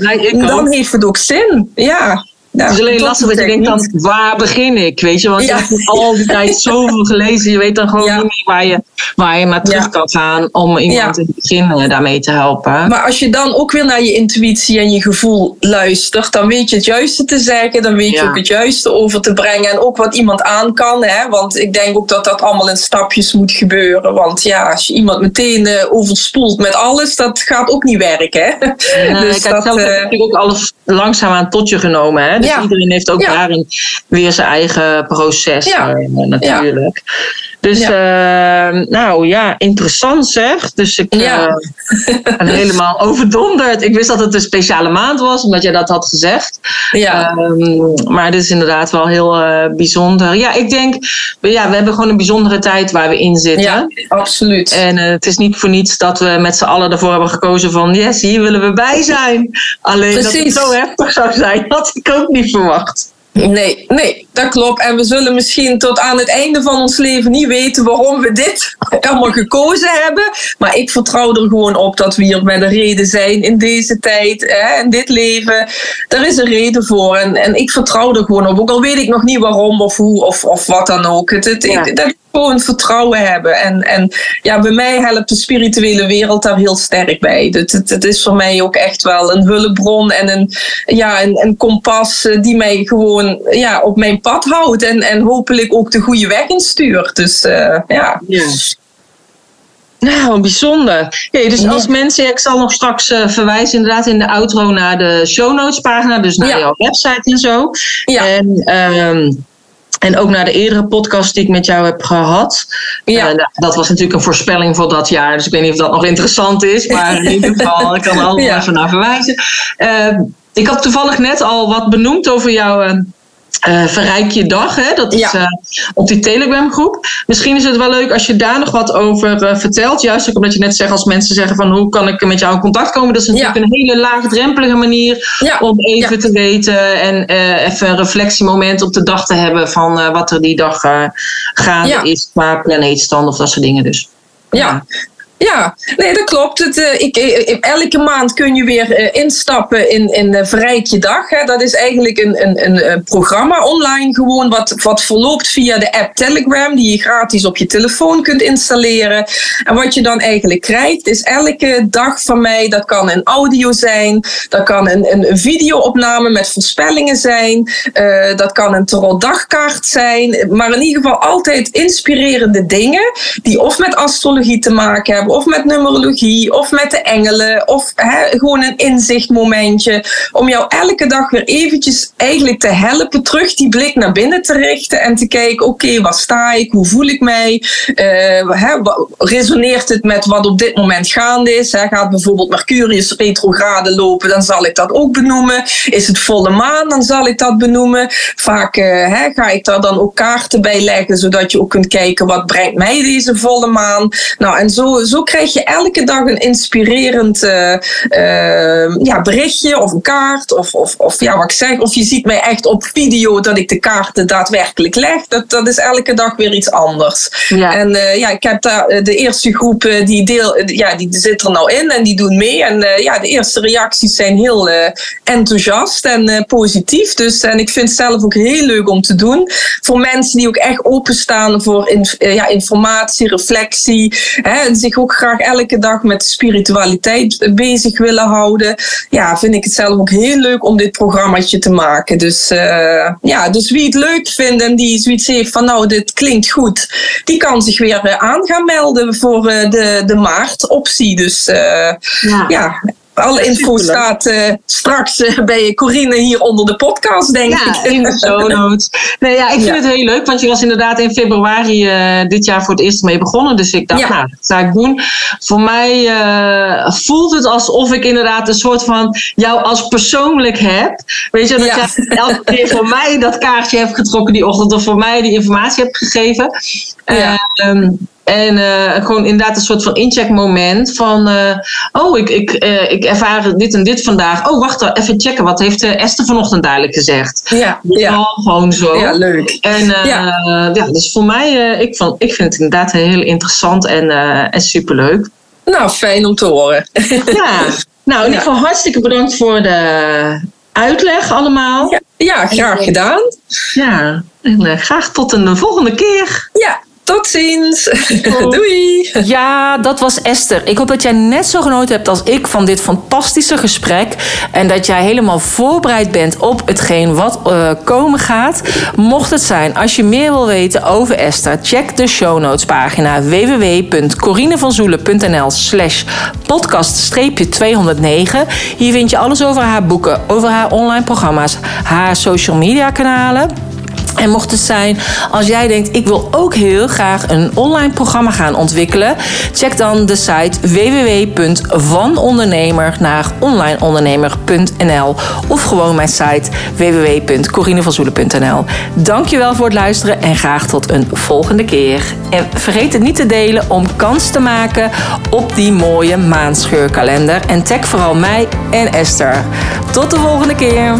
dan heeft het ook zin. Ja. Ja, Het is alleen lastig dat je denkt dan, waar begin ik? Weet je, want Ja. je hebt al die tijd zoveel gelezen. Je weet dan gewoon Ja. niet meer waar je, waar je naar terug kan gaan om iemand in het begin eh, daarmee te helpen. Maar als je dan ook weer naar je intuïtie en je gevoel luistert, dan weet je het juiste te zeggen, dan weet je ook het juiste over te brengen en ook wat iemand aan kan. Hè? Want ik denk ook dat dat allemaal in stapjes moet gebeuren. Want ja, als je iemand meteen eh, overspoelt met alles, dat gaat ook niet werken. Hè? Nee, dus ik heb dat, zelf eh, natuurlijk ook alles langzaamaan tot je genomen. Hè? Dus Ja. iedereen heeft ook daarin weer zijn eigen proces Ja. eh, natuurlijk. Dus eh, nou ja, interessant zeg. Dus ik eh, ben helemaal overdonderd. Ik wist dat het een speciale maand was, omdat jij dat had gezegd. ja. Ehm, maar dit is inderdaad wel heel eh, bijzonder. Ja, ik denk, ja, we hebben gewoon een bijzondere tijd waar we in zitten. ja, absoluut. En eh, het is niet voor niets dat we met z'n allen ervoor hebben gekozen van yes, hier willen we bij zijn. Alleen dat het zo heftig zou zijn, had ik ook niet verwacht. Nee, nee, dat klopt. En we zullen misschien tot aan het einde van ons leven niet weten waarom we dit allemaal gekozen hebben. Maar ik vertrouw er gewoon op dat we hier met een reden zijn in deze tijd, hè, in dit leven. Er is een reden voor. En, en ik vertrouw er gewoon op. Ook al weet ik nog niet waarom of hoe of, of wat dan ook. Het, het, Ja. ik, dat gewoon vertrouwen hebben. En, en ja, bij mij helpt de spirituele wereld daar heel sterk bij. Het, het, het is voor mij ook echt wel een hulpbron en een, ja, een, een kompas eh, die mij gewoon ja, op mijn pad houdt. En, en hopelijk ook de goede weg instuurt. Dus eh, ja. Nou, bijzonder. Hey, dus als mensen, ik zal nog straks eh, verwijzen inderdaad in de outro naar de show notes pagina, dus naar Ja. jouw website en zo. Ja. En, ehm, en ook naar de eerdere podcast die ik met jou heb gehad. Ja. Eh, nou, dat was natuurlijk een voorspelling voor dat jaar, dus ik weet niet of dat nog interessant is, maar in ieder geval, ik kan er allemaal Ja. even naar verwijzen. Ehm, ik had toevallig net al wat benoemd over jouw eh, Verrijk je dag. Hè? Dat is Ja. eh, op die Telegram groep. Misschien is het wel leuk als je daar nog wat over eh, vertelt. Juist ook omdat je net zegt als mensen zeggen van hoe kan ik met jou in contact komen. Dat is natuurlijk Ja. een hele laagdrempelige manier Ja. om even te weten. En even een reflectiemoment op de dag te hebben van wat er die dag gaande is qua planeetstand of dat soort dingen dus. Ja. Ja, nee, dat klopt. Het, eh, ik, eh, elke maand kun je weer eh, instappen in, in uh, Verrijk je Dag. Hè. Dat is eigenlijk een, een, een, programma online gewoon wat, wat verloopt via de app Telegram, die je gratis op je telefoon kunt installeren. En wat je dan eigenlijk krijgt, is elke dag van mij, dat kan een audio zijn, dat kan een, een, videoopname met voorspellingen zijn, dat kan een tarotdagkaart zijn, maar in ieder geval altijd inspirerende dingen die of met astrologie te maken hebben of met numerologie, of met de engelen, of hè, gewoon een inzichtmomentje. Om jou elke dag weer eventjes eigenlijk te helpen terug die blik naar binnen te richten en te kijken, oké, okay, waar sta ik? Hoe voel ik mij? Uh, hè, resoneert het met wat op dit moment gaande is? Hè? Gaat bijvoorbeeld Mercurius retrograde lopen, dan zal ik dat ook benoemen. Is het volle maan, dan zal ik dat benoemen. Vaak uh, hè, ga ik daar dan ook kaarten bij leggen, zodat je ook kunt kijken, wat brengt mij deze volle maan? Nou, en zo krijg je elke dag een inspirerend uh, uh, ja, berichtje of een kaart. Of, of, of ja, wat ik zeg, of je ziet mij echt op video dat ik de kaarten daadwerkelijk leg. Dat, dat is elke dag weer iets anders. Ja. En uh, ja, ik heb daar de eerste groep die deel, ja, die zit er nou in en die doen mee. En ja, de eerste reacties zijn heel enthousiast en positief. Dus en ik vind het zelf ook heel leuk om te doen. Voor mensen die ook echt openstaan voor in, ja, informatie, reflectie. Hè, en zich ook ook graag elke dag met spiritualiteit bezig willen houden. Ja, vind ik het zelf ook heel leuk om dit programmaatje te maken. Dus uh, ja, dus wie het leuk vindt en die zoiets heeft van nou, dit klinkt goed, die kan zich weer aan gaan melden voor de, de maartoptie. Dus ja. ja alle info staat uh, straks uh, bij Corine hier onder de podcast, denk ja, ik. in de show notes. Nee, ja, ik vind het heel leuk, want je was inderdaad in februari uh, dit jaar voor het eerst mee begonnen. Dus ik dacht, nou, dat ga ik doen. Voor mij voelt het alsof ik inderdaad een soort van jou als persoonlijk heb. Weet je, dat ja. jij elke keer voor mij dat kaartje hebt getrokken die ochtend, of voor mij die informatie hebt gegeven. Ja. En uh, gewoon inderdaad een soort van incheckmoment van... Uh, oh, ik, ik, uh, ik ervaar dit en dit vandaag. Oh, wacht, even checken. Wat heeft Esther vanochtend duidelijk gezegd? Ja, ja. gewoon zo. Ja, leuk. En ja. ja. dus voor mij, ik, vond, ik vind het inderdaad heel interessant en, en superleuk. Nou, fijn om te horen. Ja, nou in ieder geval hartstikke bedankt voor de uitleg allemaal. Ja, ja graag gedaan. Ja, en graag tot een volgende keer. Ja, tot ziens. Doei. Ja, dat was Esther. Ik hoop dat jij net zo genoten hebt als ik van dit fantastische gesprek. En dat jij helemaal voorbereid bent op hetgeen wat uh, komen gaat. Mocht het zijn, als je meer wil weten over Esther, check de show notes pagina www.corinevanzoelen.nl slash podcast-209. Hier vind je alles over haar boeken, over haar online programma's, haar social media kanalen en mocht het zijn, als jij denkt, ik wil ook heel graag een online programma gaan ontwikkelen, check dan de site www.vanondernemer naar onlineondernemer.nl of gewoon mijn site www.corinevanzoelen.nl. Dankjewel voor het luisteren en graag tot een volgende keer. En vergeet het niet te delen om kans te maken op die mooie maanscheurkalender. En tag vooral mij en Esther. Tot de volgende keer.